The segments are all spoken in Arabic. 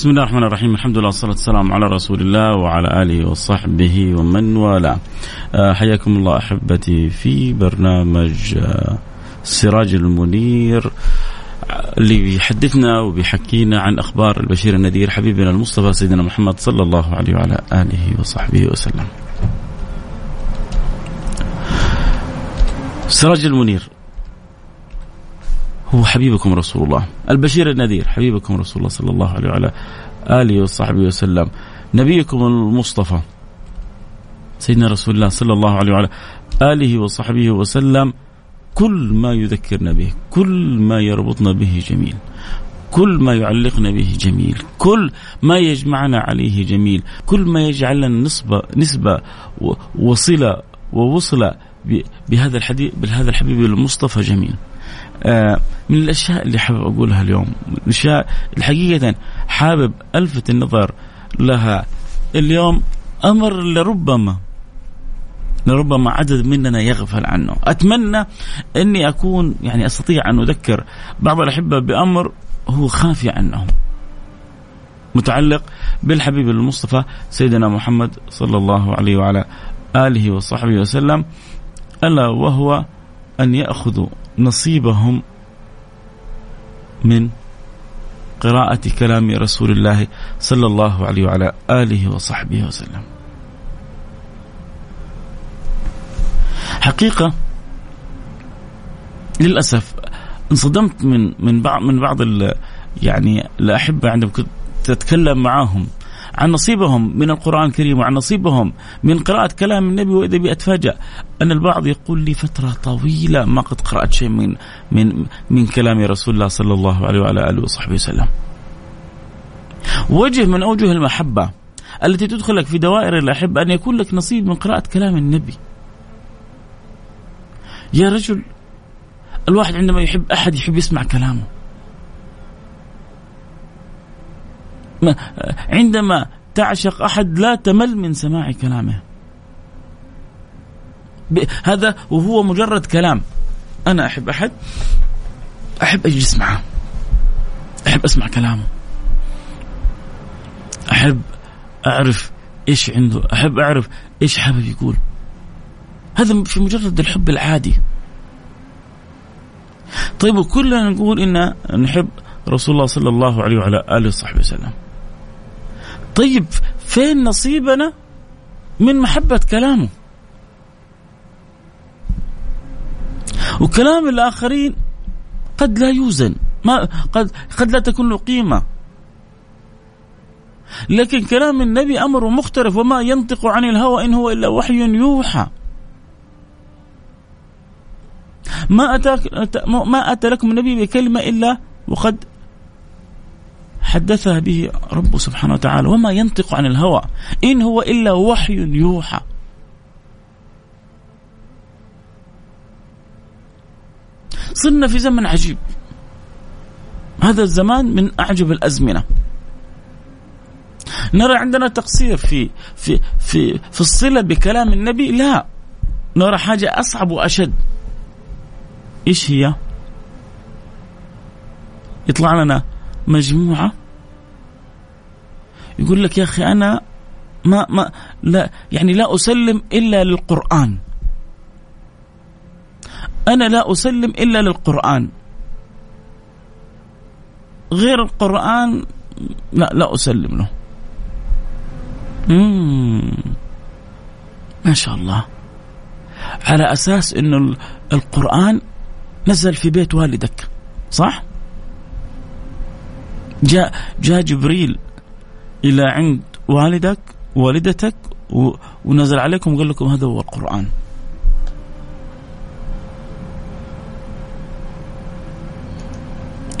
بسم الله الرحمن الرحيم الحمد لله والصلاة والسلام على رسول الله وعلى آله وصحبه ومن والاه حياكم الله أحبتي في برنامج سراج المنير اللي بيحدثنا وبيحكينا عن أخبار البشير النذير حبيبنا المصطفى سيدنا محمد صلى الله عليه وعلى آله وصحبه وسلم سراج المنير هو حبيبكم رسول الله. البشير النذير حبيبكم رسول الله صلى الله عليه وعلى آله وصحبه وسلم. نبيكم المصطفى. سيدنا رسول الله صلى الله عليه وعلى آله وصحبه وسلم. كل ما يذكرنا به كل ما يربطنا به جميل. كل ما يعلقنا به جميل. كل ما يجمعنا عليه جميل. كل ما يجعلنا نسبة نسبة وصلة ووصلة بهذا الحديث بهذا الحبيب المصطفى جميل. من الأشياء اللي حابب أقولها اليوم. الأشياء الحقيقة حابب ألفت النظر لها. اليوم أمر لربما لربما عدد مننا يغفل عنه. أتمنى أني أكون يعني أستطيع أن أذكر بعض الأحبة بأمر هو خافي عنهم متعلق بالحبيب المصطفى سيدنا محمد صلى الله عليه وعلى آله وصحبه وسلم ألا وهو أن يأخذوا نصيبهم من قراءة كلام رسول الله صلى الله عليه وعلى آله وصحبه وسلم. حقيقة للأسف انصدمت من من بعض من بعض يعني الأحبة عندما كنت أتكلم معاهم. عن نصيبهم من القرآن الكريم وعن نصيبهم من قراءة كلام النبي وإذا بي أتفاجأ أن البعض يقول لي فترة طويلة ما قد قرأت شيء من من من كلام رسول الله صلى الله عليه وعلى آله وصحبه وسلم. وجه من أوجه المحبة التي تدخلك في دوائر الأحبة أن يكون لك نصيب من قراءة كلام النبي. يا رجل الواحد عندما يحب أحد يحب يسمع كلامه. عندما تعشق أحد لا تمل من سماع كلامه. هذا وهو مجرد كلام. أنا أحب أحد أحب أجلس معه. أحب أسمع كلامه. أحب أعرف إيش عنده أحب أعرف إيش حابب يقول. هذا في مجرد الحب العادي. طيب وكلنا نقول إن نحب رسول الله صلى الله عليه وعلى آله وصحبه وسلم. طيب فين نصيبنا من محبة كلامه؟ وكلام الآخرين قد لا يوزن ما قد قد لا تكون له قيمة. لكن كلام النبي أمر مختلف وما ينطق عن الهوى إن هو إلا وحي يوحى. ما أتاك ما أتى لكم النبي بكلمة إلا وقد حدثها به رب سبحانه وتعالى وما ينطق عن الهوى إن هو إلا وحي يوحى. صرنا في زمن عجيب. هذا الزمان من أعجب الأزمنة. نرى عندنا تقصير في في في في الصلة بكلام النبي لا. نرى حاجة أصعب وأشد. إيش هي؟ يطلع لنا مجموعة يقول لك يا أخي أنا ما ما لا يعني لا أسلم إلا للقرآن. أنا لا أسلم إلا للقرآن. غير القرآن لا لا أسلم له. مم. ما شاء الله. على أساس أنه القرآن نزل في بيت والدك صح؟ جاء جاء جبريل إلى عند والدك والدتك ونزل عليكم وقال لكم هذا هو القرآن.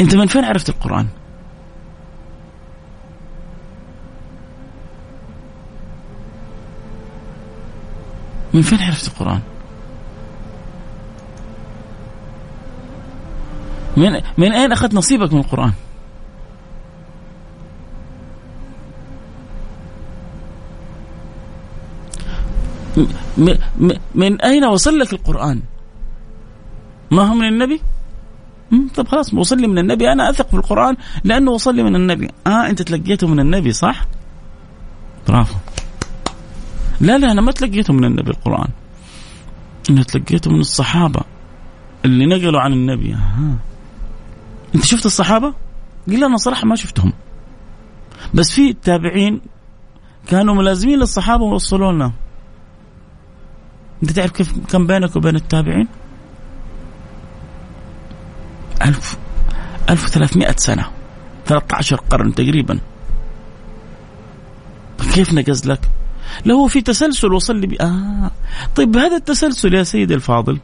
أنت من فين عرفت القرآن؟ من فين عرفت القرآن؟ من من أين أخذت نصيبك من القرآن؟ من أين وصل لك القرآن؟ ما هو من النبي؟ طب خلاص وصل لي من النبي. أنا أثق في القرآن لأنه وصل لي من النبي. آه أنت تلقيته من النبي صح؟ برافو. لا لا أنا ما تلقيته من النبي القرآن. أنا تلقيته من الصحابة اللي نقلوا عن النبي. آه. أنت شفت الصحابة؟ قال أنا صراحة ما شفتهم. بس في تابعين كانوا ملازمين للصحابة ووصلوا لنا. انت تعرف كيف كم بينك وبين التابعين؟ ألف 1300 سنة. 13 قرن تقريبا. كيف نقز لك؟ لو في تسلسل وصل لي آه. طيب هذا التسلسل يا سيدي الفاضل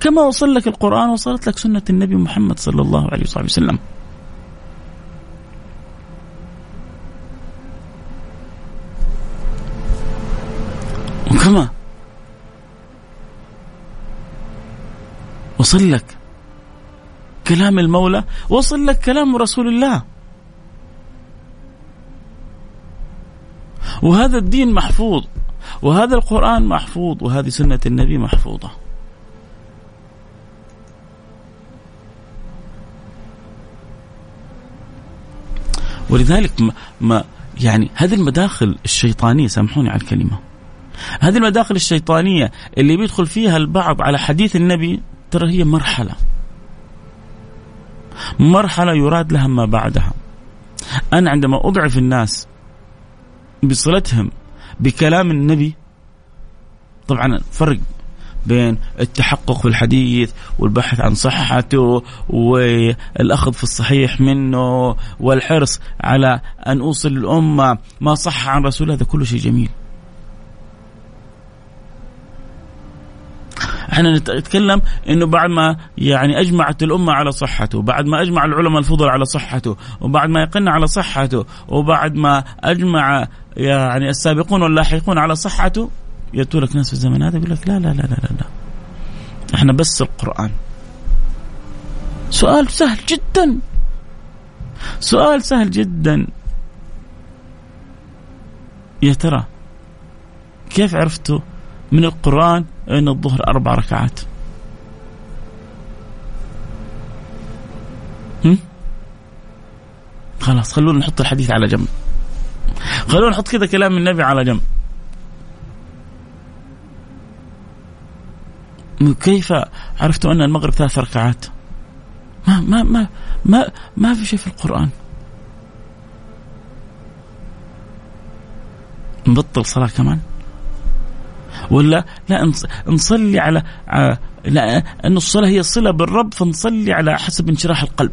كما وصل لك القرآن وصلت لك سنة النبي محمد صلى الله عليه وصحبه وسلم. وكما وصل لك كلام المولى وصل لك كلام رسول الله. وهذا الدين محفوظ وهذا القرآن محفوظ وهذه سنة النبي محفوظة. ولذلك ما يعني هذه المداخل الشيطانية سامحوني على الكلمة. هذه المداخل الشيطانية اللي بيدخل فيها البعض على حديث النبي ترى هي مرحلة. مرحلة يراد لها ما بعدها. أنا عندما أضعف الناس بصلتهم بكلام النبي طبعا فرق بين التحقق في الحديث والبحث عن صحته والأخذ في الصحيح منه والحرص على أن أوصل للأمة ما صح عن رسول هذا كله شيء جميل. إحنا نتكلم إنه بعد ما يعني أجمعت الأمة على صحته، بعد ما أجمع العلماء الفضل على صحته، وبعد ما يقن على صحته، وبعد ما أجمع يعني السابقون واللاحقون على صحته يأتوا لك ناس في الزمن هذا يقول لك لا لا لا لا لا, لا. إحنا بس القرآن. سؤال سهل جدا. سؤال سهل جدا. يا ترى كيف عرفتوا من القرآن أن الظهر أربع ركعات؟ خلاص خلونا نحط الحديث على جنب. خلونا نحط كذا كلام النبي على جنب. كيف عرفتوا أن المغرب ثلاث ركعات؟ ما ما ما ما ما في شيء في القرآن. نبطل صلاة كمان؟ ولا لا نصلي على لا أن الصلاة هي صلة بالرب فنصلي على حسب انشراح القلب.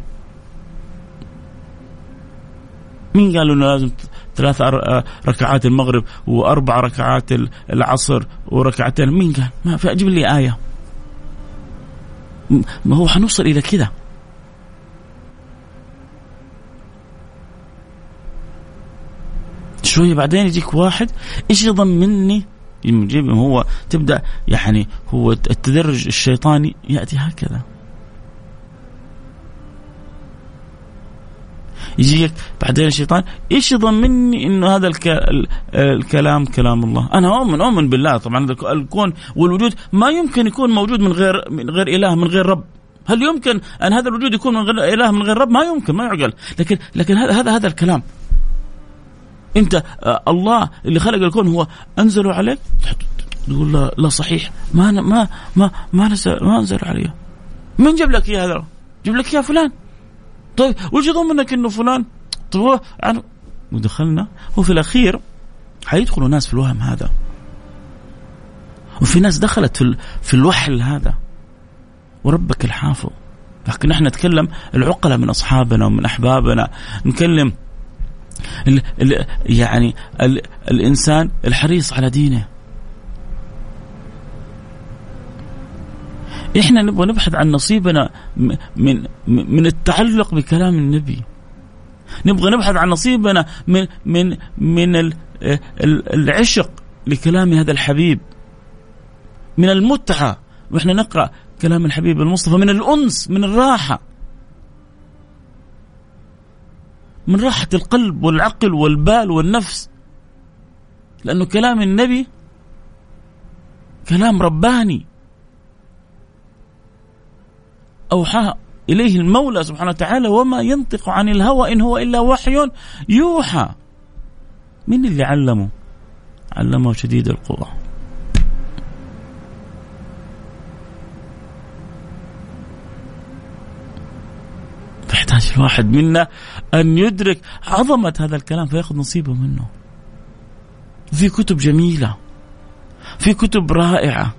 مين قال إنه لازم ثلاث ركعات المغرب وأربع ركعات العصر وركعتين؟ مين قال؟ ما في أجيب لي آية. ما هو حنوصل إلى كذا شوية بعدين يجيك واحد إيش يضمني يجيب هو تبدأ يعني هو التدرج الشيطاني يأتي هكذا. يجيك بعدين الشيطان إيش يضمني إنه هذا الك... الكلام كلام الله؟ أنا أؤمن أؤمن بالله. طبعا الكون والوجود ما يمكن يكون موجود من غير من غير إله من غير رب. هل يمكن أن هذا الوجود يكون من غير إله من غير رب؟ ما يمكن ما يعقل. لكن لكن هذا هذا الكلام. انت آه، الله اللي خلق الكون هو انزله عليك؟ تقول لا, لا صحيح. ما ما ما ما نزل ما أنزل عليه من جاب لك إياه هذا؟ جاب لك إياه فلان. طيب وش يضمنك إنه فلان؟ طيب هو يعني ودخلنا. وفي الأخير حيدخلوا ناس في الوهم هذا. وفي ناس دخلت في في الوحل هذا. وربك الحافظ. لكن إحنا نتكلم العقلاء من أصحابنا ومن أحبابنا. نكلم ال ال يعني ال الإنسان الحريص على دينه. إحنا نبغى نبحث عن نصيبنا من من التعلق بكلام النبي. نبغى نبحث عن نصيبنا من من من العشق لكلام هذا الحبيب. من المتعة. وإحنا نقرأ كلام الحبيب المصطفى من الأنس من الراحة. من راحة القلب والعقل والبال والنفس. لأنه كلام النبي كلام رباني. أوحى إليه المولى سبحانه وتعالى وما ينطق عن الهوى إن هو إلا وحي يوحى. من اللي علمه؟ علمه شديد القوى. يحتاج الواحد منا أن يدرك عظمة هذا الكلام فيأخذ نصيبه منه. في كتب جميلة في كتب رائعة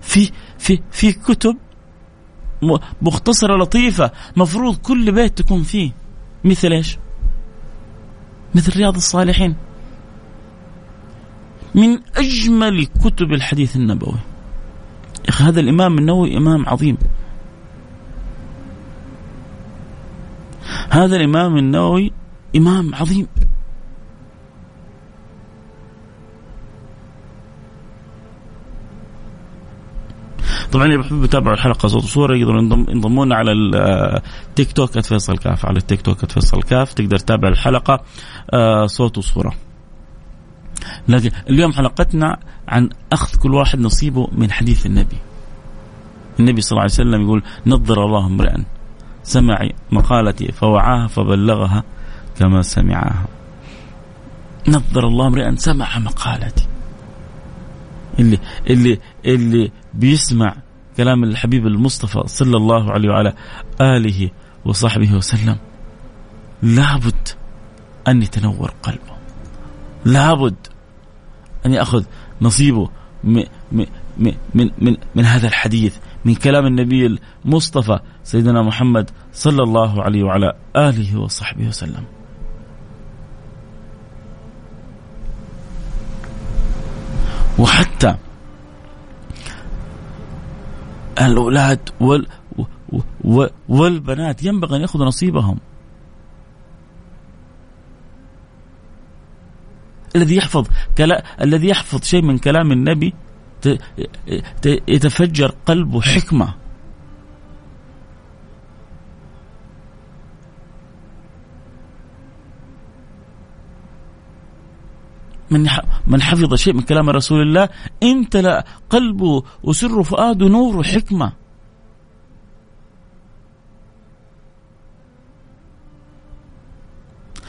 في في في كتب مختصرة لطيفة مفروض كل بيت تكون فيه. مثل إيش؟ مثل رياض الصالحين. من أجمل كتب الحديث النبوي. هذا الإمام النووي إمام عظيم. هذا الإمام النووي إمام عظيم طبعا اللي بحب يتابعوا الحلقة صوت وصورة يقدروا ينضمون على التيك توك @فيصل كاف على التيك توك @فيصل كاف تقدر تتابع الحلقة آه، صوت وصورة. لكن اليوم حلقتنا عن أخذ كل واحد نصيبه من حديث النبي. النبي صلى الله عليه وسلم يقول نظر الله امرئا سمع مقالتي فوعاها فبلغها كما سمعها. نظر الله امرئا سمع مقالتي. اللي اللي اللي بيسمع كلام الحبيب المصطفى صلى الله عليه وعلى آله وصحبه وسلم لابد أن يتنور قلبه لابد أن يأخذ نصيبه من من من من, من هذا الحديث من كلام النبي المصطفى سيدنا محمد صلى الله عليه وعلى آله وصحبه وسلم. وحتى الأولاد وال والبنات ينبغي أن يأخذوا نصيبهم الذي يحفظ كلا الذي يحفظ شيء من كلام النبي يتفجر قلبه حكمة. من من حفظ شيء من كلام رسول الله امتلأ قلبه وسر فؤاده نور وحكمة.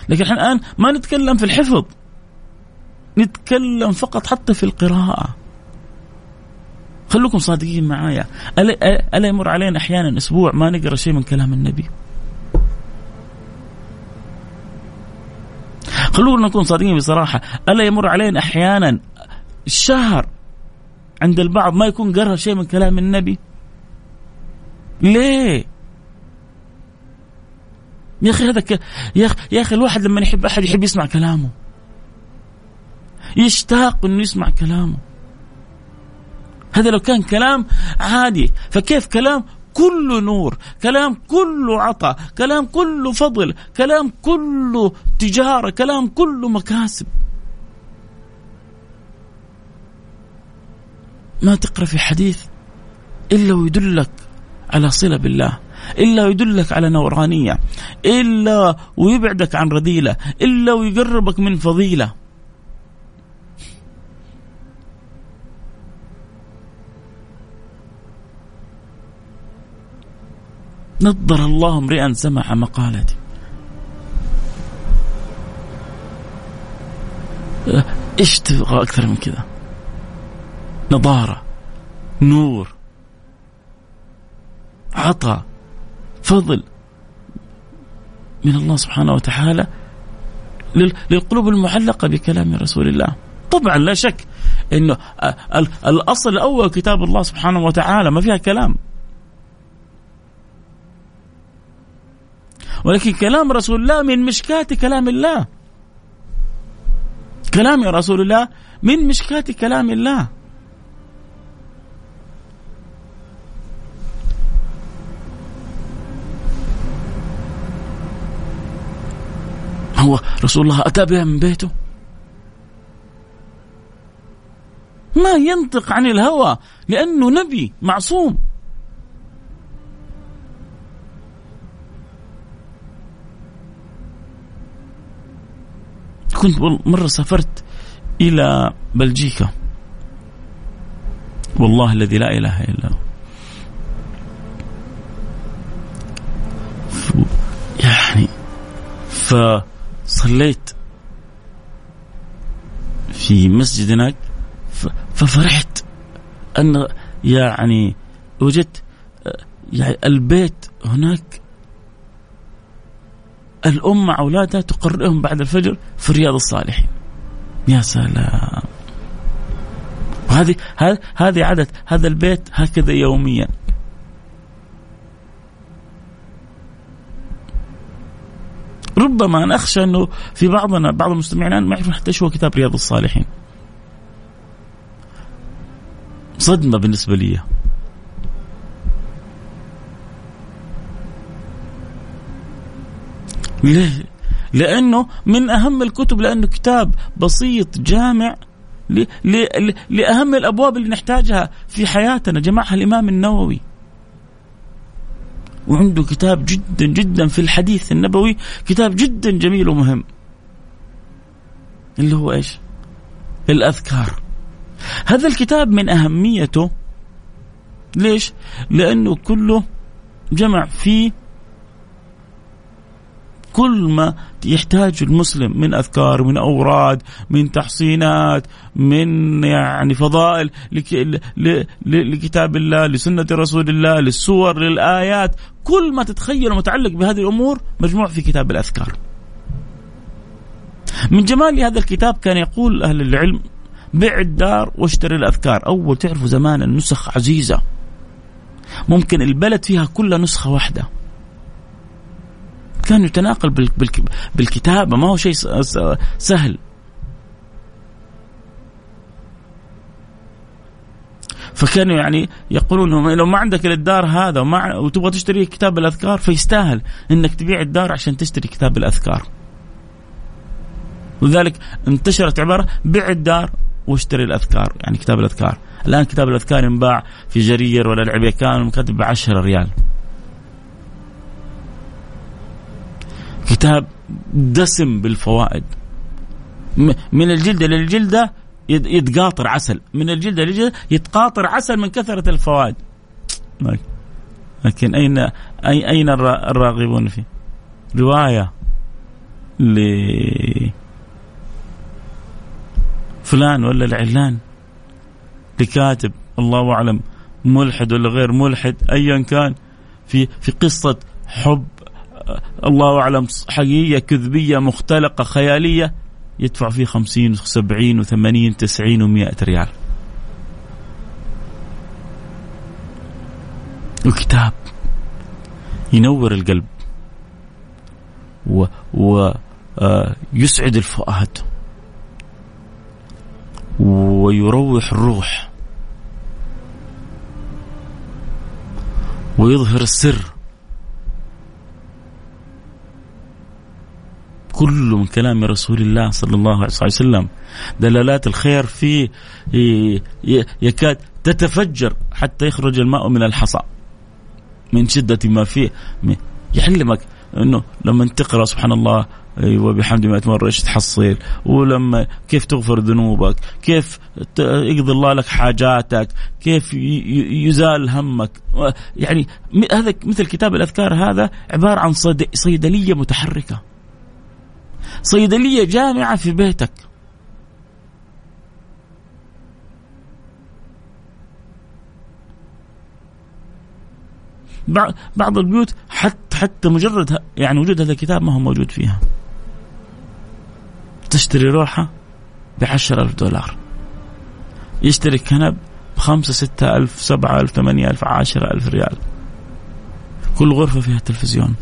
لكن إحنا الآن ما نتكلم في الحفظ. نتكلم فقط حتى في القراءة. خلوكم صادقين معايا. ألا يمر علينا أحيانا أسبوع ما نقرأ شيء من كلام النبي. خلونا نكون صادقين بصراحة. ألا يمر علينا أحيانا شهر عند البعض ما يكون قرأ شيء من كلام النبي. ليه؟ يا أخي هذا ك... يا أخي يا أخي الواحد لما يحب أحد يحب يسمع كلامه. يشتاق إنه يسمع كلامه. هذا لو كان كلام عادي. فكيف كلام كله نور؟ كلام كله عطاء كلام كله فضل كلام كله تجارة كلام كله مكاسب. ما تقرأ في حديث إلا ويدلك على صلة بالله إلا ويدلك على نورانية إلا ويبعدك عن رذيلة إلا ويقربك من فضيلة. نظر الله امرئا سمع مقالتي. إيش تبغى أكثر من كذا؟ نضاره نور عطاء فضل من الله سبحانه وتعالى للقلوب المعلقة بكلام رسول الله. طبعا لا شك إنه الأصل الأول كتاب الله سبحانه وتعالى ما فيها كلام. ولكن كلام رسول الله من مشكات كلام الله. كلام رسول الله من مشكات كلام الله. هو رسول الله أتى بها من بيته؟ ما ينطق عن الهوى لأنه نبي معصوم. كنت مرة سافرت إلى بلجيكا. والله الذي لا إله إلا هو. يعني فصليت في مسجد هناك ففرحت أن يعني وجدت يعني البيت هناك الأم مع أولادها تقرئهم بعد الفجر في رياض الصالحين. يا سلام. وهذه هذه عادة هذا البيت هكذا يوميا. ربما أنا أخشى أنه في بعضنا بعض المستمعين ما يعرفون حتى هو كتاب رياض الصالحين. صدمة بالنسبة لي. ليه؟ لأنه من أهم الكتب لأنه كتاب بسيط جامع لأهم الأبواب اللي نحتاجها في حياتنا جمعها الإمام النووي. وعنده كتاب جدا جدا في الحديث النبوي كتاب جدا جميل ومهم. اللي هو إيش؟ الأذكار. هذا الكتاب من أهميته ليش؟ لأنه كله جمع فيه كل ما يحتاج المسلم من أذكار من أوراد من تحصينات من يعني فضائل لكتاب الله لسنة رسول الله للسور للآيات كل ما تتخيل متعلق بهذه الأمور مجموع في كتاب الأذكار. من جمال هذا الكتاب كان يقول أهل العلم بع الدار واشتري الأذكار، أول تعرفوا زمان النسخ عزيزة. ممكن البلد فيها كلها نسخة واحدة. كان يتناقل بالكتابة ما هو شيء سهل فكانوا يعني يقولون لو ما عندك الدار هذا وما وتبغى تشتري كتاب الأذكار فيستاهل إنك تبيع الدار عشان تشتري كتاب الأذكار. ولذلك انتشرت عبارة بيع الدار واشتري الأذكار يعني كتاب الأذكار. الآن كتاب الأذكار ينباع في جرير ولا العبيكان كاتب ب 10 ريال. كتاب دسم بالفوائد. من الجلدة للجلدة يتقاطر عسل. من الجلدة للجلدة يتقاطر عسل من كثرة الفوائد. لكن أين أي أين الراغبون فيه؟ رواية ل فلان ولا العلان؟ لكاتب الله أعلم ملحد ولا غير ملحد؟ أيا كان في في قصة حب الله أعلم حقيقية كذبية مختلقة خيالية يدفع فيه خمسين وسبعين وثمانين تسعين ومائة ريال. وكتاب ينور القلب و, و آه، يسعد الفؤاد ويروح الروح ويظهر السر. كله من كلام رسول الله صلى الله عليه وسلم. دلالات الخير فيه يكاد تتفجر حتى يخرج الماء من الحصى. من شدة ما فيه يعلمك إنه لما تقرأ سبحان الله أيوه بحمد مئة مرة إيش تحصل ولما كيف تغفر ذنوبك؟ كيف يقضي الله لك حاجاتك؟ كيف يزال همك؟ يعني هذا مثل كتاب الأذكار هذا عبارة عن صيدلية متحركة. صيدلية جامعة في بيتك. بعض البيوت حتى حتى مجرد يعني وجود هذا الكتاب ما هو موجود فيها. تشتري روحة بعشر ألف دولار. يشتري كنب بخمسة ستة ألف سبعة ألف ثمانية ألف عشرة ألف ريال. كل غرفة فيها تلفزيون.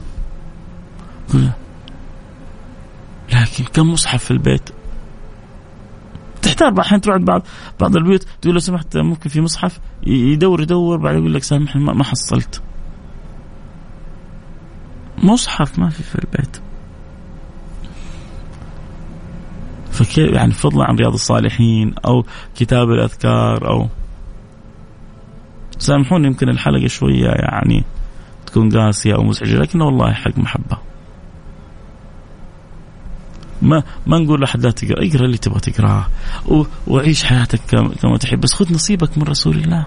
لكن كم مصحف في البيت؟ تحتار أحيانا تروح بعض بعض البيوت تقول لو سمحت ممكن في مصحف؟ يدور يدور بعد يقول لك سامحني ما حصلت. مصحف ما في في البيت. فكيف يعني فضلا عن رياض الصالحين أو كتاب الأذكار أو سامحوني يمكن الحلقة شوية يعني تكون قاسية أو مزعجة لكن والله حق محبة. ما ما نقول لأحد لا تقرأ. اقرأ اللي تبغى تقرأه. وعيش حياتك كما تحب. بس خذ نصيبك من رسول الله.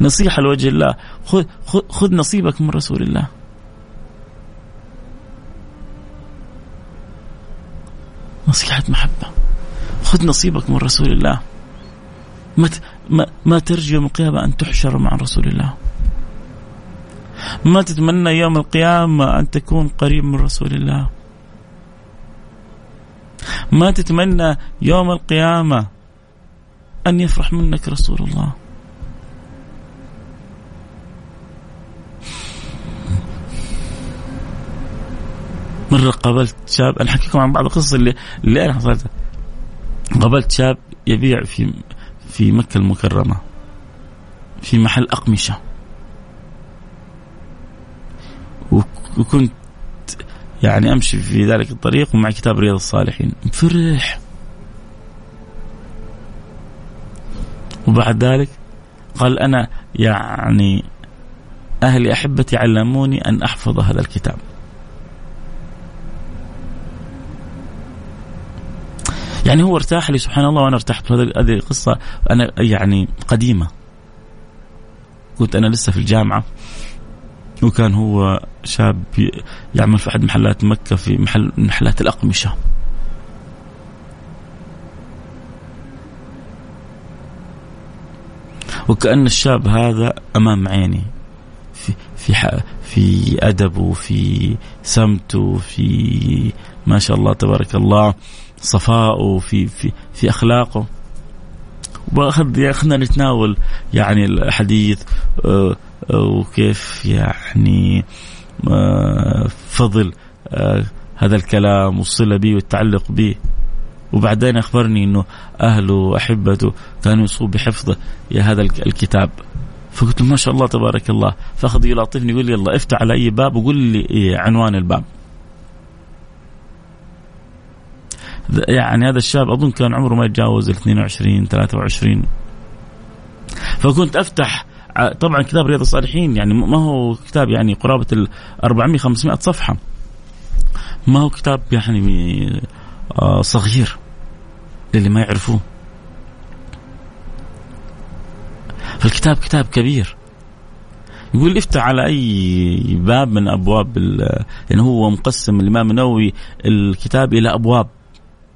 نصيحة لوجه الله. خذ خذ نصيبك من رسول الله. نصيحة محبة. خذ نصيبك من رسول الله. ما ما, ما ترجو يوم القيامة أن تحشر مع رسول الله. ما تتمنى يوم القيامة أن تكون قريب من رسول الله. ما تتمنى يوم القيامة أن يفرح منك رسول الله. مرة قابلت شاب أنا أحكيكم عن بعض القصص اللي اللي أنا حصلتها. قابلت شاب يبيع في في مكة المكرمة في محل أقمشة. وكنت يعني أمشي في ذلك الطريق ومع كتاب رياض الصالحين. فرح وبعد ذلك قال أنا يعني أهلي أحبتي علموني أن أحفظ هذا الكتاب. يعني هو ارتاح لي سبحان الله وأنا ارتحت هذه قصه أنا يعني قديمة. كنت أنا لسه في الجامعة. وكان هو شاب يعمل في أحد محلات مكة في محل محلات الأقمشة. وكأن الشاب هذا أمام عيني. في في في أدبه في سمته في ما شاء الله تبارك الله صفائه في في في أخلاقه. وأخذ خلينا نتناول يعني الحديث آه، وكيف يعني آه، فضل آه، هذا الكلام والصلة به والتعلق به. وبعدين أخبرني أنه أهله وأحبته كانوا يصوب بحفظه يا هذا الكتاب. فقلت له ما شاء الله تبارك الله فأخذ يلاطفني يقول لي يلا افتح على أي باب وقول لي عنوان الباب. يعني هذا الشاب أظن كان عمره ما يتجاوز ال 22 23 فكنت أفتح طبعا كتاب رياض الصالحين يعني ما هو كتاب يعني قرابة ال 400 500 صفحة. ما هو كتاب يعني آه، صغير للي ما يعرفوه. فالكتاب كتاب كبير. يقول افتح على أي باب من أبواب يعني هو مقسم الإمام النووي الكتاب إلى أبواب.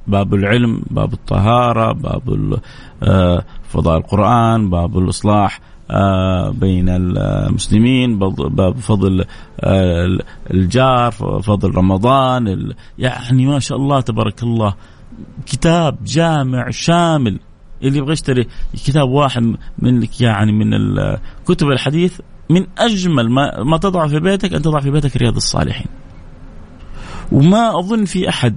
باب العلم باب الطهارة باب آه، فضاء القرآن باب الإصلاح آه، بين المسلمين باب فضل آه، الجار فضل رمضان يعني ما شاء الله تبارك الله كتاب جامع شامل اللي يبغى يشتري كتاب واحد من يعني من كتب الحديث من أجمل ما ما تضع في بيتك أن تضع في بيتك رياض الصالحين. وما أظن في أحد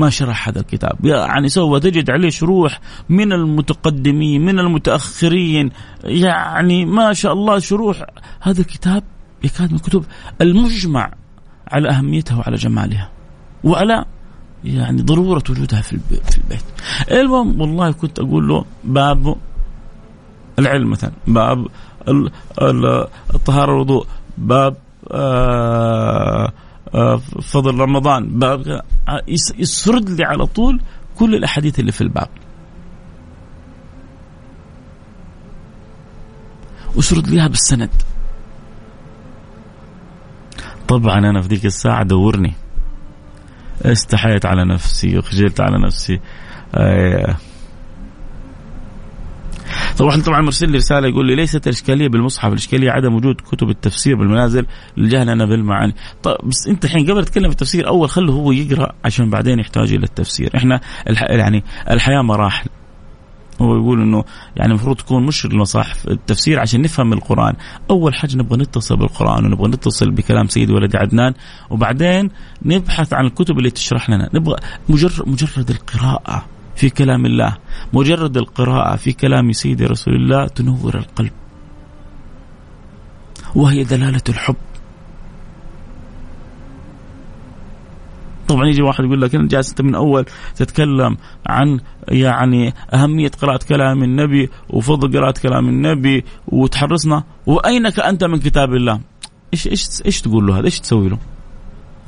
ما شرح هذا الكتاب. يعني سوى تجد عليه شروح من المتقدمين من المتأخرين. يعني ما شاء الله شروح هذا الكتاب يكاد من الكتب المجمع على أهميتها وعلى جمالها. وعلى يعني ضرورة وجودها في البيت. المهم والله كنت أقول له باب العلم مثلا باب الطهارة الوضوء باب آه، فضل رمضان. يسرد لي على طول كل الأحاديث اللي في الباب. وسرد ليها بالسند. طبعا أنا في ذيك الساعة دورني. استحيت على نفسي وخجلت على نفسي. آه طبعا طبعا مرسل لي رسالة يقول لي ليست الاشكاليه بالمصحف الإشكالية عدم وجود كتب التفسير بالمنازل لجهلنا بالمعاني. طيب بس أنت الحين قبل تتكلم في التفسير أول خله هو يقرأ عشان بعدين يحتاج إلى التفسير. إحنا الح... يعني الحياة مراحل. هو يقول إنه يعني المفروض تكون مش المصاحف التفسير عشان نفهم القرآن، أول حاجة نبغى نتصل بالقرآن ونبغى نتصل بكلام سيدي ولد عدنان وبعدين نبحث عن الكتب اللي تشرح لنا، نبغى مجرد مجرد القراءة. في كلام الله مجرد القراءة في كلام سيدي رسول الله تنور القلب وهي دلالة الحب طبعا يجي واحد يقول لك انت جالس أنت من أول تتكلم عن يعني أهمية قراءة كلام النبي وفضل قراءة كلام النبي وتحرصنا وأينك أنت من كتاب الله؟ إيش إيش إيش تقول له هذا؟ إيش تسوي له؟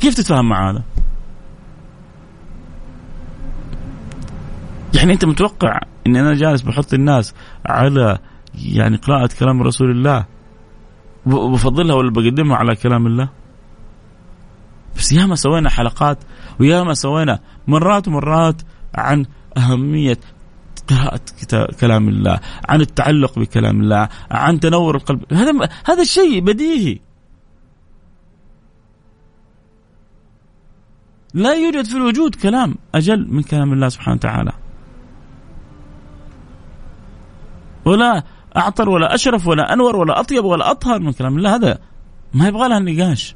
كيف تتفاهم مع هذا؟ يعني انت متوقع ان أنا جالس بحط الناس على يعني قراءة كلام رسول الله بفضلها ولا بقدمها على كلام الله؟ بس ياما سوينا حلقات وياما سوينا مرات ومرات عن أهمية قراءة كلام الله عن التعلق بكلام الله عن تنور القلب. هذا هذا الشيء بديهي. لا يوجد في الوجود كلام أجل من كلام الله سبحانه وتعالى. ولا أعطر ولا أشرف ولا أنور ولا أطيب ولا أطهر من كلام الله. هذا ما يبغى لها نقاش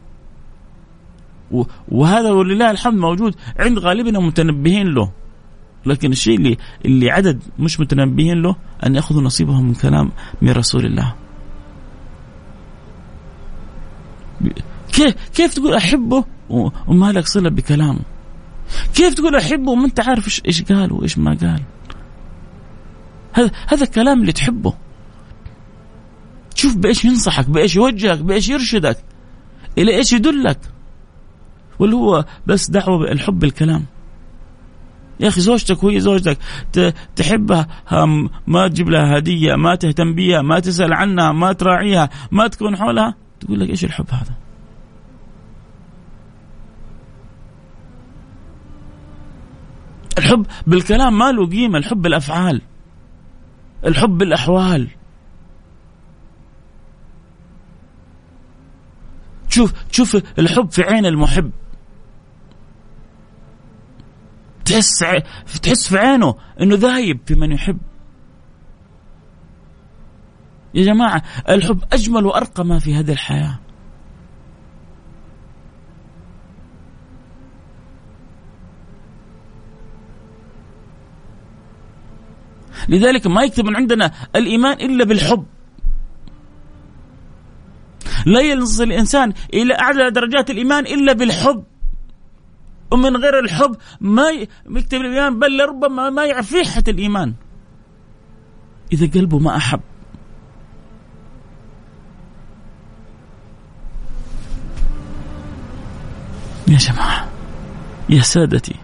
وهذا ولله الحمد موجود عند غالبنا متنبهين له. لكن الشيء اللي اللي عدد مش متنبهين له أن يأخذوا نصيبهم من كلام من رسول الله. كيف كيف تقول أحبه وما لك صلة بكلامه؟ كيف تقول أحبه وما أنت عارف إيش قال وإيش ما قال؟ هذا هذا الكلام اللي تحبه. شوف بإيش ينصحك بإيش يوجهك بإيش يرشدك إلى إيش يدلك. واللي هو بس دعوة الحب الكلام. يا أخي زوجتك وهي زوجتك. تحبها ما تجيب لها هدية ما تهتم بها ما تسأل عنها ما تراعيها ما تكون حولها. تقول لك إيش الحب هذا؟ الحب بالكلام ما له قيمة الحب بالأفعال. الحب بالأحوال. شوف شوف الحب في عين المحب. تحس تحس في عينه إنه ذايب في من يحب. يا جماعة الحب أجمل وأرقى ما في هذه الحياة. لذلك ما يكتب من عندنا الإيمان إلا بالحب. لا يصل الإنسان إلى أعلى درجات الإيمان إلا بالحب. ومن غير الحب ما يكتب الإيمان بل لربما ما يعرف ريحة الإيمان. إذا قلبه ما أحب. يا جماعة يا سادتي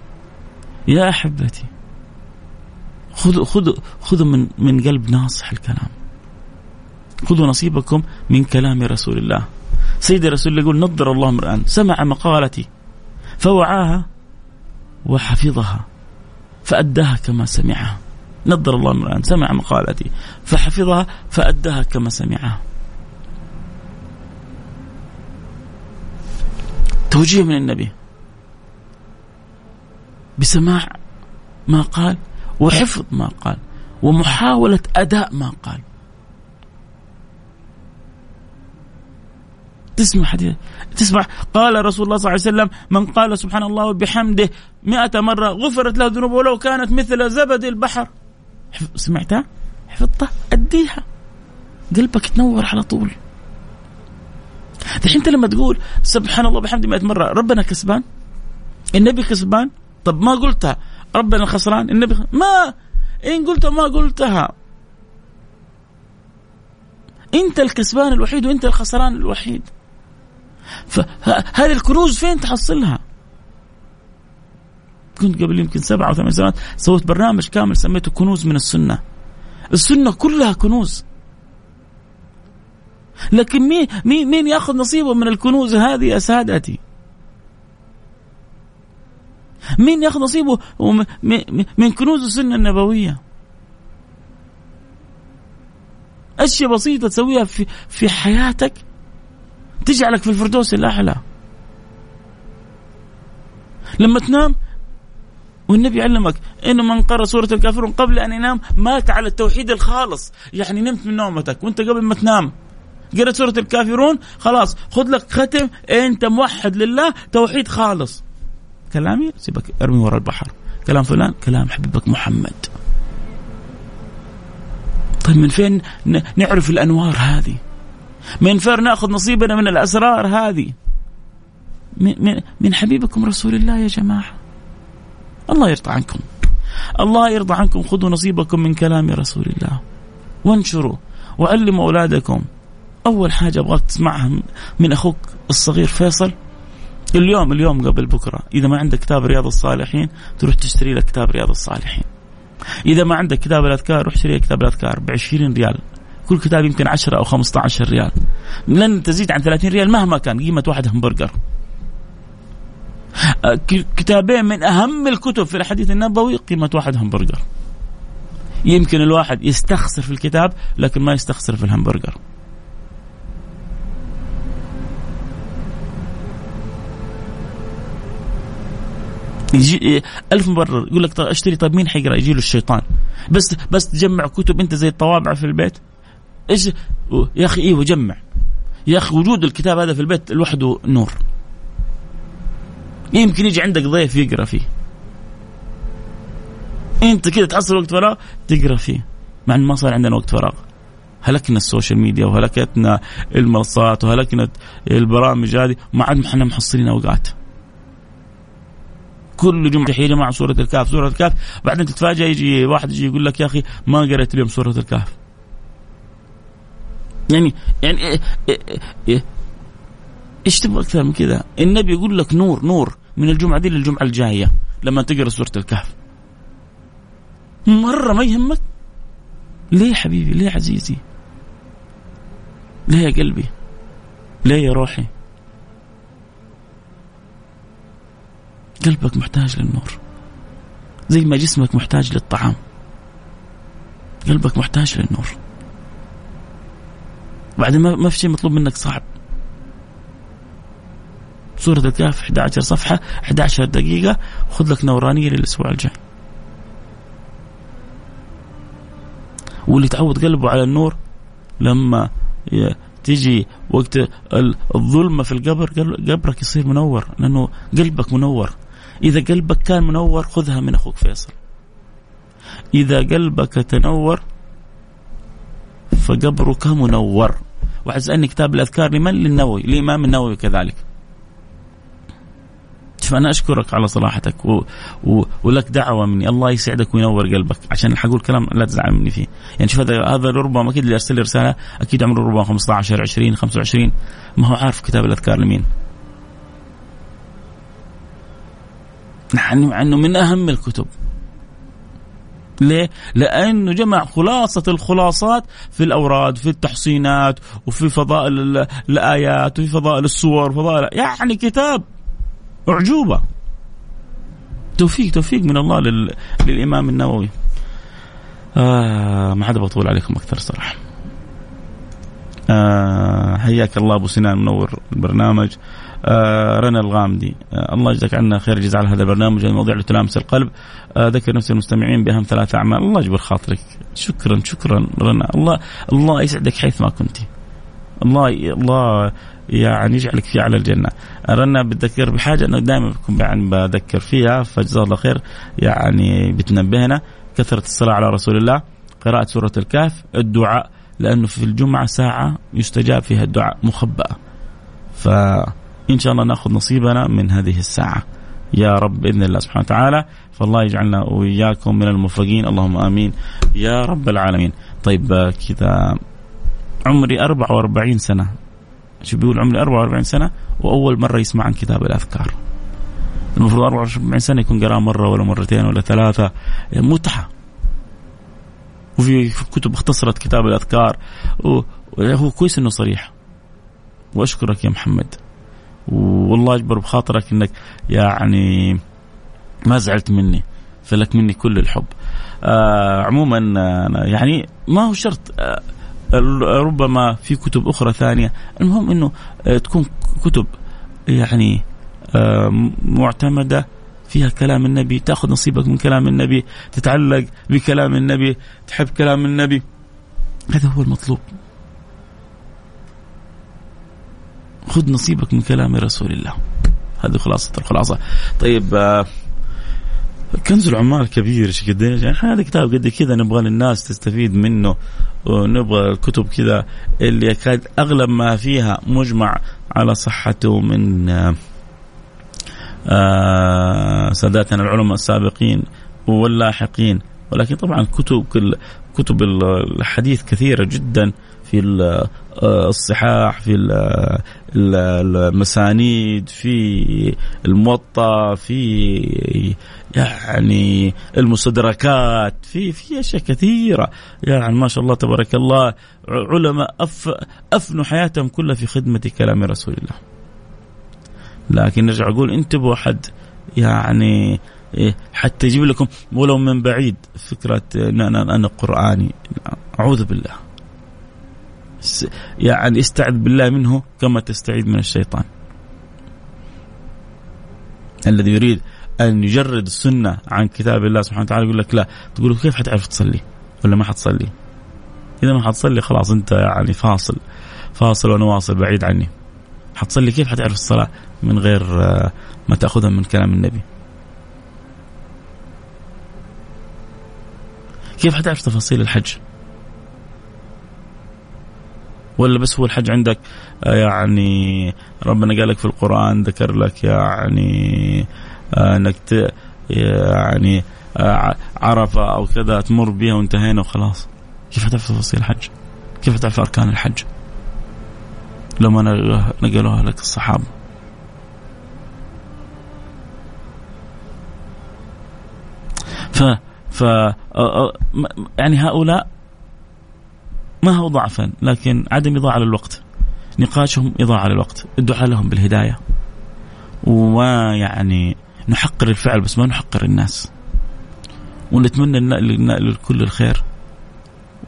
يا أحبتي خذوا خذوا خذوا من من قلب ناصح الكلام. خذوا نصيبكم من كلام رسول الله. سيدي رسول الله يقول نظر الله امرأ سمع مقالتي فوعاها وحفظها فأداها كما سمعها. نظر الله امرأ سمع مقالتي فحفظها فأداها كما سمعها. توجيه من النبي. بسماع ما قال وحفظ ما قال ومحاولة أداء ما قال. تسمع حديث؟ تسمع؟ قال رسول الله صلى الله عليه وسلم من قال سبحان الله وبحمده مئة مرة غفرت له ذنوبه ولو كانت مثل زبد البحر. سمعتها؟ حفظتها؟ أديها. قلبك تنور على طول. الحين انت لما تقول سبحان الله بحمده 100 مرة ربنا كسبان؟ النبي كسبان؟ طب ما قلتها. ربنا خسران. النبي ما إن قلتها ما قلتها. أنت الكسبان الوحيد وأنت الخسران الوحيد. فهذه الكنوز فين تحصلها؟ كنت قبل يمكن سبعة أو ثمان سنوات سويت برنامج كامل سميته كنوز من السنة. السنة كلها كنوز. لكن مين مين مين ياخذ نصيبه من الكنوز هذه يا سادتي؟ مين ياخذ نصيبه من كنوز السنة النبوية؟ أشياء بسيطة تسويها في في حياتك تجعلك في الفردوس الأعلى. لما تنام والنبي علمك انه من قرأ سورة الكافرون قبل أن ينام مات على التوحيد الخالص، يعني نمت من نومتك وأنت قبل ما تنام قرأت سورة الكافرون خلاص خذ لك ختم أنت موحد لله توحيد خالص كلامي سيبك ارمي ورا البحر. كلام فلان كلام حبيبك محمد. طيب من فين نعرف الأنوار هذه؟ من فين نأخذ نصيبنا من الأسرار هذه؟ من, من حبيبكم رسول الله يا جماعة. الله يرضى عنكم. الله يرضى عنكم. خذوا نصيبكم من كلام رسول الله. وانشروا وعلموا أولادكم. أول حاجة أبغاك تسمعها من أخوك الصغير فيصل. اليوم اليوم قبل بكرة إذا ما عندك كتاب رياض الصالحين تروح تشتري لك كتاب رياض الصالحين. إذا ما عندك كتاب الأذكار روح اشتري كتاب الأذكار ب 20 ريال. كل كتاب يمكن 10 أو 15 ريال. لن تزيد عن 30 ريال مهما كان قيمة واحد همبرجر. كتابين من أهم الكتب في الحديث النبوي قيمة واحد همبرجر. يمكن الواحد يستخسر في الكتاب لكن ما يستخسر في الهمبرجر. يجي ألف مبرر يقول لك طيب أشتري طيب مين حيقرأ؟ يجي له الشيطان. بس بس تجمع كتب أنت زي الطوابع في البيت؟ إيش؟ يا أخي أيوه جمع يا أخي وجود الكتاب هذا في البيت لوحده نور. يمكن يجي عندك ضيف يقرأ فيه. أنت كذا تحصل وقت فراغ تقرأ فيه. مع إنه ما صار عندنا وقت فراغ. هلكنا ال social media وهلكتنا المنصات وهلكنا البرامج هذه. ما عاد إحنا محصلين أوقات. كل جمعة يا جماعة سورة الكهف سورة الكهف بعدين تتفاجئ يجي واحد يجي يقول لك يا أخي ما قريت اليوم سورة الكهف يعني يعني إيه إيه إيه إيش تبغى أكثر من كذا؟ النبي يقول لك نور نور من الجمعة دي للجمعة الجاية لما تقرأ سورة الكهف. مرة ما يهمك؟ ليه حبيبي؟ ليه عزيزي؟ ليه يا قلبي؟ ليه يا روحي؟ قلبك محتاج للنور. زي ما جسمك محتاج للطعام. قلبك محتاج للنور. بعدين ما في شيء مطلوب منك صعب. سورة الكهف 11 صفحة 11 دقيقة. وخذ لك نورانية للأسبوع الجاي. واللي تعود قلبه على النور لما تيجي وقت الظلمة في القبر قبرك يصير منور لأنه قلبك منور. إذا قلبك كان منور خذها من أخوك فيصل. إذا قلبك تنور فقبرك منور. وعز أني كتاب الأذكار لمن؟ للنووي. الإمام النووي كذلك. فأنا أشكرك على صراحتك و... و... ولك دعوة مني. الله يسعدك وينور قلبك. عشان حقول كلام لا تزعل مني فيه. يعني شوف هذا هذا ربما أكيد اللي أرسل لي رسالة أكيد عمره ربما 15 20 25 ما هو عارف كتاب الأذكار لمين. مع إنه من أهم الكتب. ليه؟ لأنه جمع خلاصة الخلاصات في الأوراد في التحصينات وفي فضائل الآيات وفي فضائل الصور فضائل يعني كتاب أعجوبة. توفيق توفيق من الله لل... للإمام النووي. آه ما عاد بطول عليكم أكثر صراحة. آه حياك الله أبو سنان منور البرنامج. آه رنا الغامدي. آه الله يجزاك عنا خير جزاء على هذا البرنامج. المواضيع اللي تلامس القلب. آه ذكر نفس المستمعين بأهم ثلاث أعمال. الله يجبر خاطرك. شكرا شكرا رنا. الله الله يسعدك حيث ما كنت. الله الله يعني يجعلك في أعلى الجنة. رنا بتذكر بحاجة. انه دائما بكون يعني بذكر فيها. فجزاه الله خير. يعني بتنبهنا. كثرة الصلاة على رسول الله. قراءة سورة الكهف. الدعاء. لأنه في الجمعة ساعة يستجاب فيها الدعاء مخبأة. فإن شاء الله نأخذ نصيبنا من هذه الساعة. يا رب بإذن الله سبحانه وتعالى فالله يجعلنا وإياكم من الموفقين. اللهم آمين. يا رب العالمين. طيب كذا. عمري 44 سنة. شو بيقول عمري 44 سنة؟ وأول مرة يسمع عن كتاب الأذكار. المفروض 44 سنة يكون قراه مرة ولا مرتين ولا ثلاثة. متعة. وفي كتب اختصرت كتاب الأذكار. وهو كويس إنه صريح. وأشكرك يا محمد. والله أجبر بخاطرك إنك يعني ما زعلت مني. فلك مني كل الحب. آه عموما يعني ما هو شرط. آه ربما في كتب أخرى ثانية. المهم إنه آه تكون كتب يعني آه معتمدة فيها كلام النبي تأخذ نصيبك من كلام النبي تتعلق بكلام النبي تحب كلام النبي. هذا هو المطلوب. خذ نصيبك من كلام رسول الله. هذه خلاصة الخلاصة. طيب آه كنز العمال كبير إيش قد يعني هذا كتاب قد كذا نبغى للناس تستفيد منه ونبغى الكتب كذا اللي يكاد أغلب ما فيها مجمع على صحته من آه ساداتنا العلماء السابقين واللاحقين. ولكن طبعا كتب كتب الحديث كثيرة جدا في الصحاح في المسانيد في الموطأ في يعني المستدركات في في أشياء كثيرة. يعني ما شاء الله تبارك الله علماء أف أفنوا حياتهم كلها في خدمة كلام رسول الله. لكن نرجع أقول انتبهوا حد يعني حتى يجيب لكم ولو من بعيد فكرة إن أنا أنا قرآني. أعوذ بالله. يعني استعذ بالله منه كما تستعيذ من الشيطان. الذي يريد أن يجرد السنة عن كتاب الله سبحانه وتعالى يقول لك لا. تقول كيف حتعرف تصلي؟ ولا ما حتصلي؟ إذا ما حتصلي خلاص أنت يعني فاصل فاصل وأنا واصل بعيد عني. حتصلي كيف حتعرف الصلاة؟ من غير ما تأخذها من كلام النبي كيف حتعرف تفاصيل الحج ولا بس هو الحج عندك يعني ربنا قال لك في القرآن ذكر لك يعني إنك يعني عرفة أو كذا تمر بها وانتهينا وخلاص كيف حتعرف تفاصيل الحج؟ كيف حتعرف أركان الحج؟ لو ما نقلوها لك الصحابة ف ف يعني هؤلاء ما هو ضعفا لكن عدم إضاعة للوقت نقاشهم إضاعة للوقت الدعاء لهم بالهداية. وما يعني نحقر الفعل بس ما نحقر الناس. ونتمنى للكل الخير.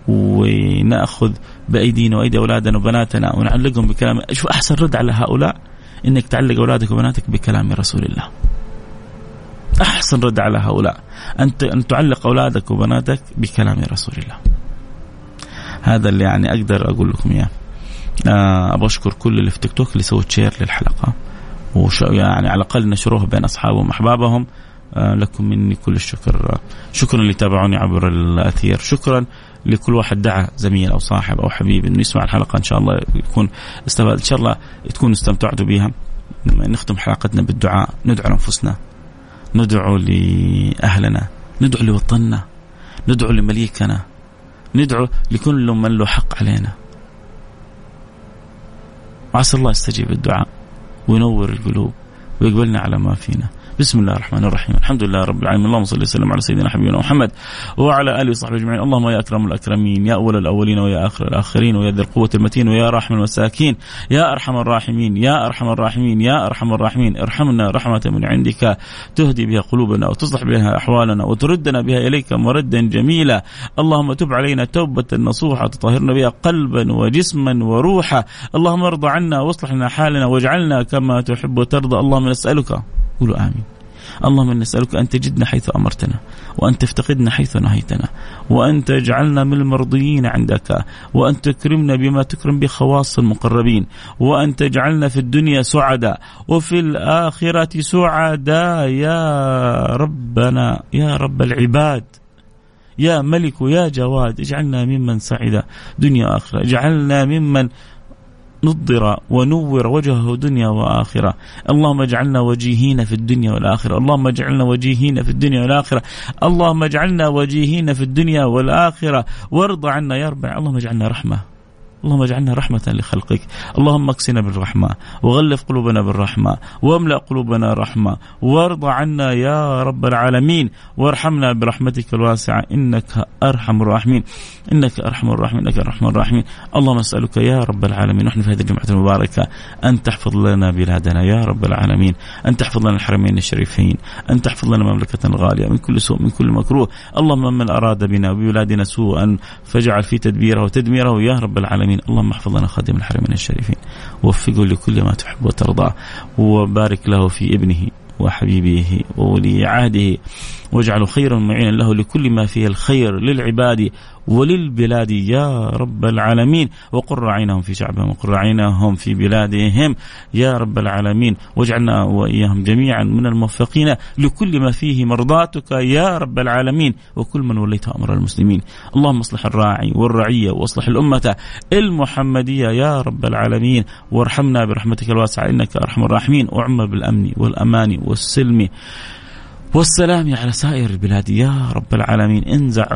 ونأخذ بأيدينا وأيدي أولادنا وبناتنا ونعلقهم بكلام شوف أحسن رد على هؤلاء إنك تعلق أولادك وبناتك بكلام رسول الله. أحسن رد على هؤلاء. انت أن تعلق أولادك وبناتك بكلام رسول الله. هذا اللي يعني أقدر أقول لكم إياه. آه، أبغى أشكر كل اللي في تيك توك اللي سووا شير للحلقة. وش يعني على الأقل نشروها بين أصحابهم وأحبابهم. آه، لكم مني كل الشكر. شكرا اللي تابعوني عبر الأثير. شكرا لكل واحد دعا زميل أو صاحب أو حبيب إنه يسمع الحلقة. إن شاء الله يكون استفاد إن شاء الله تكونوا استمتعتوا بها. نختم حلقتنا بالدعاء. ندعو لانفسنا ندعو لأهلنا ندعو لوطننا ندعو لمليكنا ندعو لكل من له حق علينا. وعسى الله يستجيب الدعاء وينور القلوب ويقبلنا على ما فينا. بسم الله الرحمن الرحيم. الحمد لله رب العالمين. اللهم صل وسلم على سيدنا حبيبنا محمد وعلى آله وصحبه أجمعين. اللهم يا أكرم الأكرمين يا أول الأولين ويا آخر الآخرين ويا ذي القوة المتين ويا راحم المساكين يا أرحم الراحمين يا أرحم الراحمين يا أرحم الراحمين. ارحمنا رحمة من عندك تهدي بها قلوبنا وتصلح بها أحوالنا وتردنا بها إليك مردا جميلا. اللهم تب علينا توبة نصوحة تطهرنا بها قلبا وجسما وروحا. اللهم ارض عنا واصلح لنا حالنا واجعلنا كما تحب وترضى. اللهم نسألك قولوا آمين. اللهم نسألك أن تجدنا حيث أمرتنا وأن تفتقدنا حيث نهيتنا وأن تجعلنا من المرضيين عندك وأن تكرمنا بما تكرم بخواص المقربين وأن تجعلنا في الدنيا سعداء وفي الآخرة سعداء. يا ربنا يا رب العباد يا ملك يا جواد اجعلنا ممن سعد. دنيا آخرة اجعلنا ممن نضر ونور وجهه دنيا وآخرة اللهم اجعلنا وجيهين في الدنيا والآخرة. اللهم اجعلنا وجيهين في الدنيا والآخرة. اللهم اجعلنا وجيهين في الدنيا والآخرة. وارض عنا يا رب اللهم اجعلنا رحمة. اللهم اجعلنا رحمة لخلقك. اللهم اكسنا بالرحمة وغلف قلوبنا بالرحمة واملأ قلوبنا رحمة وارض عنا يا رب العالمين. وارحمنا برحمتك الواسعة. إنك أرحم الراحمين. إنك أرحم الراحمين. إنك أرحم الراحمين. اللهم أسألك يا رب العالمين. نحن في هذه الجمعة المباركة أن تحفظ لنا بلادنا يا رب العالمين. أن تحفظ لنا الحرمين الشريفين. أن تحفظ لنا مملكة غالية من كل سوء من كل مكروه. اللهم من أراد بنا وببلادنا سوءا فاجعل في تدبيره وتدميره يا رب العالمين. العالمين اللهم احفظ لنا خادم الحرمين الشريفين. ووفقه لكل ما تحب وترضى. وبارك له في ابنه وحبيبه وولي عهده. واجعله خيرا معينا له لكل ما فيه الخير للعباد. وللبلاد يا رب العالمين. وقر عينهم في شعبهم وقر عينهم في بلادهم يا رب العالمين. واجعلنا وإياهم جميعا من الموفقين لكل ما فيه مرضاتك يا رب العالمين. وكل من وليت أمر المسلمين. اللهم اصلح الراعي والرعية واصلح الأمة المحمدية يا رب العالمين. وارحمنا برحمتك الواسعة إنك أرحم الراحمين. وعم بالأمن والأمان والسلم والسلام على سائر البلاد يا رب العالمين. انزع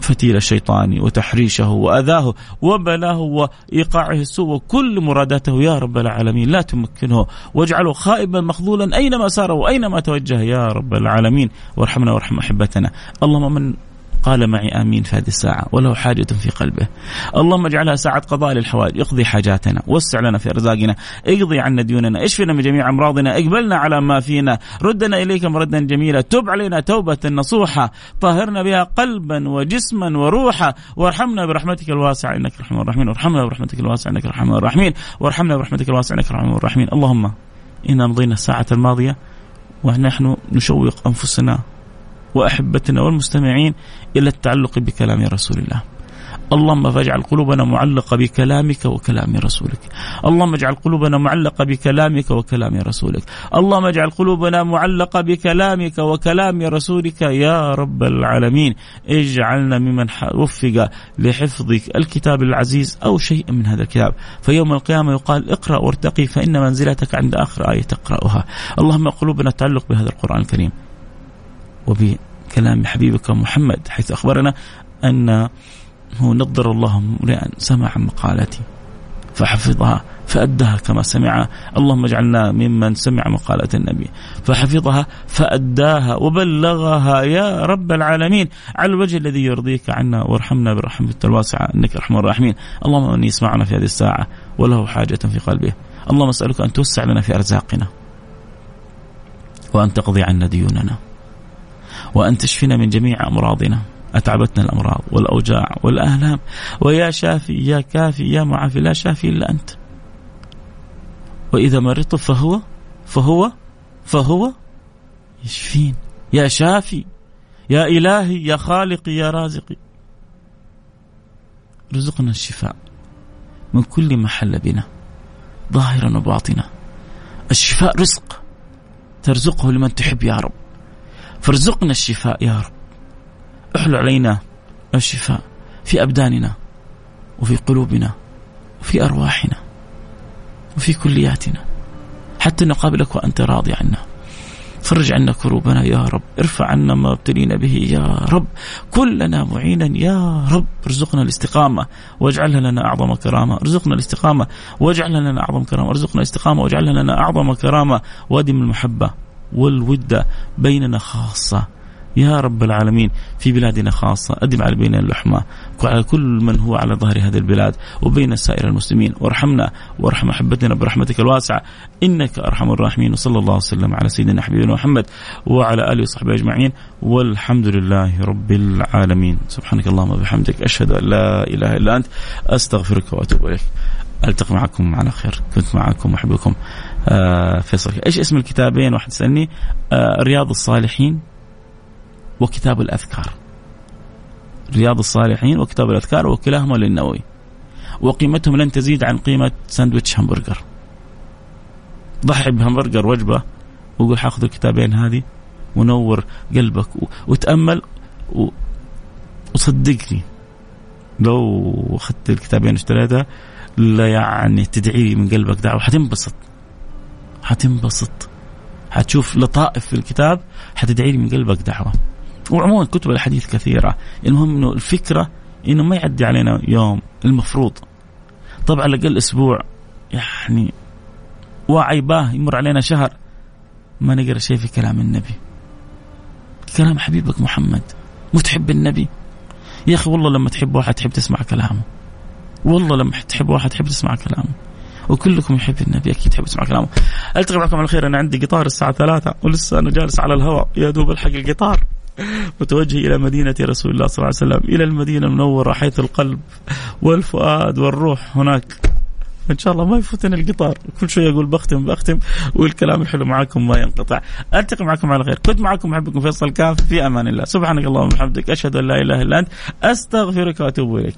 فتيل الشيطان وتحريشه وأذاه وبلاه وإيقاعه السوء وكل مراداته يا رب العالمين. لا تمكنه. واجعله خائبا مخذولا أينما سار وأينما توجه يا رب العالمين. وارحمنا وارحم أحبتنا. اللهم من قال معي آمين في هذه الساعة وله حاجة في قلبه. اللهم اجعلها ساعة قضاء للحوائج، اقضي حاجاتنا، وسع لنا في ارزاقنا، اقضي عنا ديوننا، اشفنا من جميع أمراضنا، اقبلنا على ما فينا، ردنا إليك مردا جميلا، تب علينا توبة نصوحة، طهرنا بها قلبا وجسما وروحا، وارحمنا برحمتك الواسعة إنك الرحمن الرحيم، وارحمنا برحمتك الواسعة إنك الرحمن الرحيم، وارحمنا برحمتك الواسعة إنك الرحمن الرحيم، اللهم إنا مضينا الساعة الماضية ونحن نشوق أنفسنا وأحبتنا والمستمعين إلى التعلق بكلام رسول الله. اللهم فاجعل قلوبنا معلقة بكلامك وكلام رسولك. اللهم اجعل قلوبنا معلقة بكلامك وكلام رسولك. اللهم اجعل قلوبنا معلقة بكلامك وكلام رسولك يا رب العالمين. اجعلنا ممن وفق لحفظك الكتاب العزيز أو شيء من هذا الكتاب. فيوم القيامة يقال اقرأ وارتقي فإن منزلتك عند آخر آية تقرأها. اللهم قلوبنا تعلق بهذا القرآن الكريم. وبكلام حبيبك محمد حيث أخبرنا أن هو نظر الله امرئا سمع مقالتي فحفظها فأدها كما سمع. اللهم اجعلنا ممن سمع مقالة النبي. فحفظها فأداها وبلغها يا رب العالمين. على الوجه الذي يرضيك عنا وارحمنا برحمتك الواسعة إنك أرحم الراحمين. اللهم من يسمعنا في هذه الساعة وله حاجة في قلبه. اللهم أسألك أن توسع لنا في أرزاقنا وأن تقضي عنا ديوننا. وأن تشفينا من جميع أمراضنا. أتعبتنا الأمراض والأوجاع والآلام. ويا شافي يا كافي يا معافي لا شافي إلا أنت. وإذا مرضت فهو فهو فهو يشفين. يا شافي يا إلهي يا خالقي يا رازقي. رزقنا الشفاء من كل ما حل بنا ظاهرا وباطنا. الشفاء رزق ترزقه لمن تحب يا رب. فارزقنا الشفاء يا رب. احل علينا الشفاء في أبداننا وفي قلوبنا وفي أرواحنا وفي كلياتنا. حتى نقابلك وأنت راضي عنا. فرج عنا كروبنا يا رب. ارفع عنا ما ابتلينا به يا رب. كلنا معينا يا رب. ارزقنا الاستقامة واجعلها لنا أعظم كرامة. ارزقنا الاستقامة واجعلها لنا أعظم كرامة. ارزقنا الاستقامة واجعلها لنا أعظم كرامة. وادم المحبة. والودة بيننا خاصة. يا رب العالمين في بلادنا خاصة أدم على بين اللحمة وعلى كل من هو على ظهر هذه البلاد وبين سائر المسلمين. وارحمنا وارحم أحبتنا برحمتك الواسعة. إنك أرحم الراحمين. وصلى الله وسلم على سيدنا حبيبنا محمد وعلى آله وصحبه أجمعين. والحمد لله رب العالمين. سبحانك اللهم وبحمدك. أشهد أن لا إله إلا أنت. أستغفرك وأتوب إليك. ألتقي معكم على خير. كنت معكم احبكم آه فيصل. إيش اسم الكتابين؟ واحد سالني آه رياض الصالحين وكتاب الأذكار. رياض الصالحين وكتاب الأذكار وكلاهما للنووي. وقيمتهم لن تزيد عن قيمة ساندويتش همبرجر. ضحي بهمبرجر وجبة وقول حاخذ الكتابين هذه ونور قلبك وتأمل و... وصدقني. لو أخذت الكتابين اشتريتها لا يعني تدعي من قلبك دعوة. حتنبسط. حتنبسط. حتشوف لطائف في الكتاب حتدعي لي من قلبك دعوة. وعموما كتب الحديث كثيرة المهم أنه الفكرة أنه ما يعدي علينا يوم المفروض. طبعا على الأقل أسبوع يعني وعيباه يمر علينا شهر ما نقرأ شيء في كلام النبي. كلام حبيبك محمد. متحب النبي؟ يا أخي والله لما تحب واحد تحب تسمع كلامه. والله لما تحب واحد تحب تسمع كلامه. وكلكم يحب النبي أكيد تحب تسمع كلامه. ألتقي معكم على خير أنا عندي قطار الساعة ثلاثة ولسه أنا جالس على الهواء يا دوب ألحق القطار. متوجه إلى مدينة رسول الله صلى الله عليه وسلم إلى المدينة المنورة حيث القلب والفؤاد والروح هناك. إن شاء الله ما يفوتني القطار كل شوية أقول بختم بختم والكلام الحلو معكم ما ينقطع. ألتقي معكم على خير كنت معكم محبكم فيصل كاف في أمان الله. سبحانك اللهم وبحمدك أشهد أن لا إله إلا أنت أستغفرك وأتوب إليك.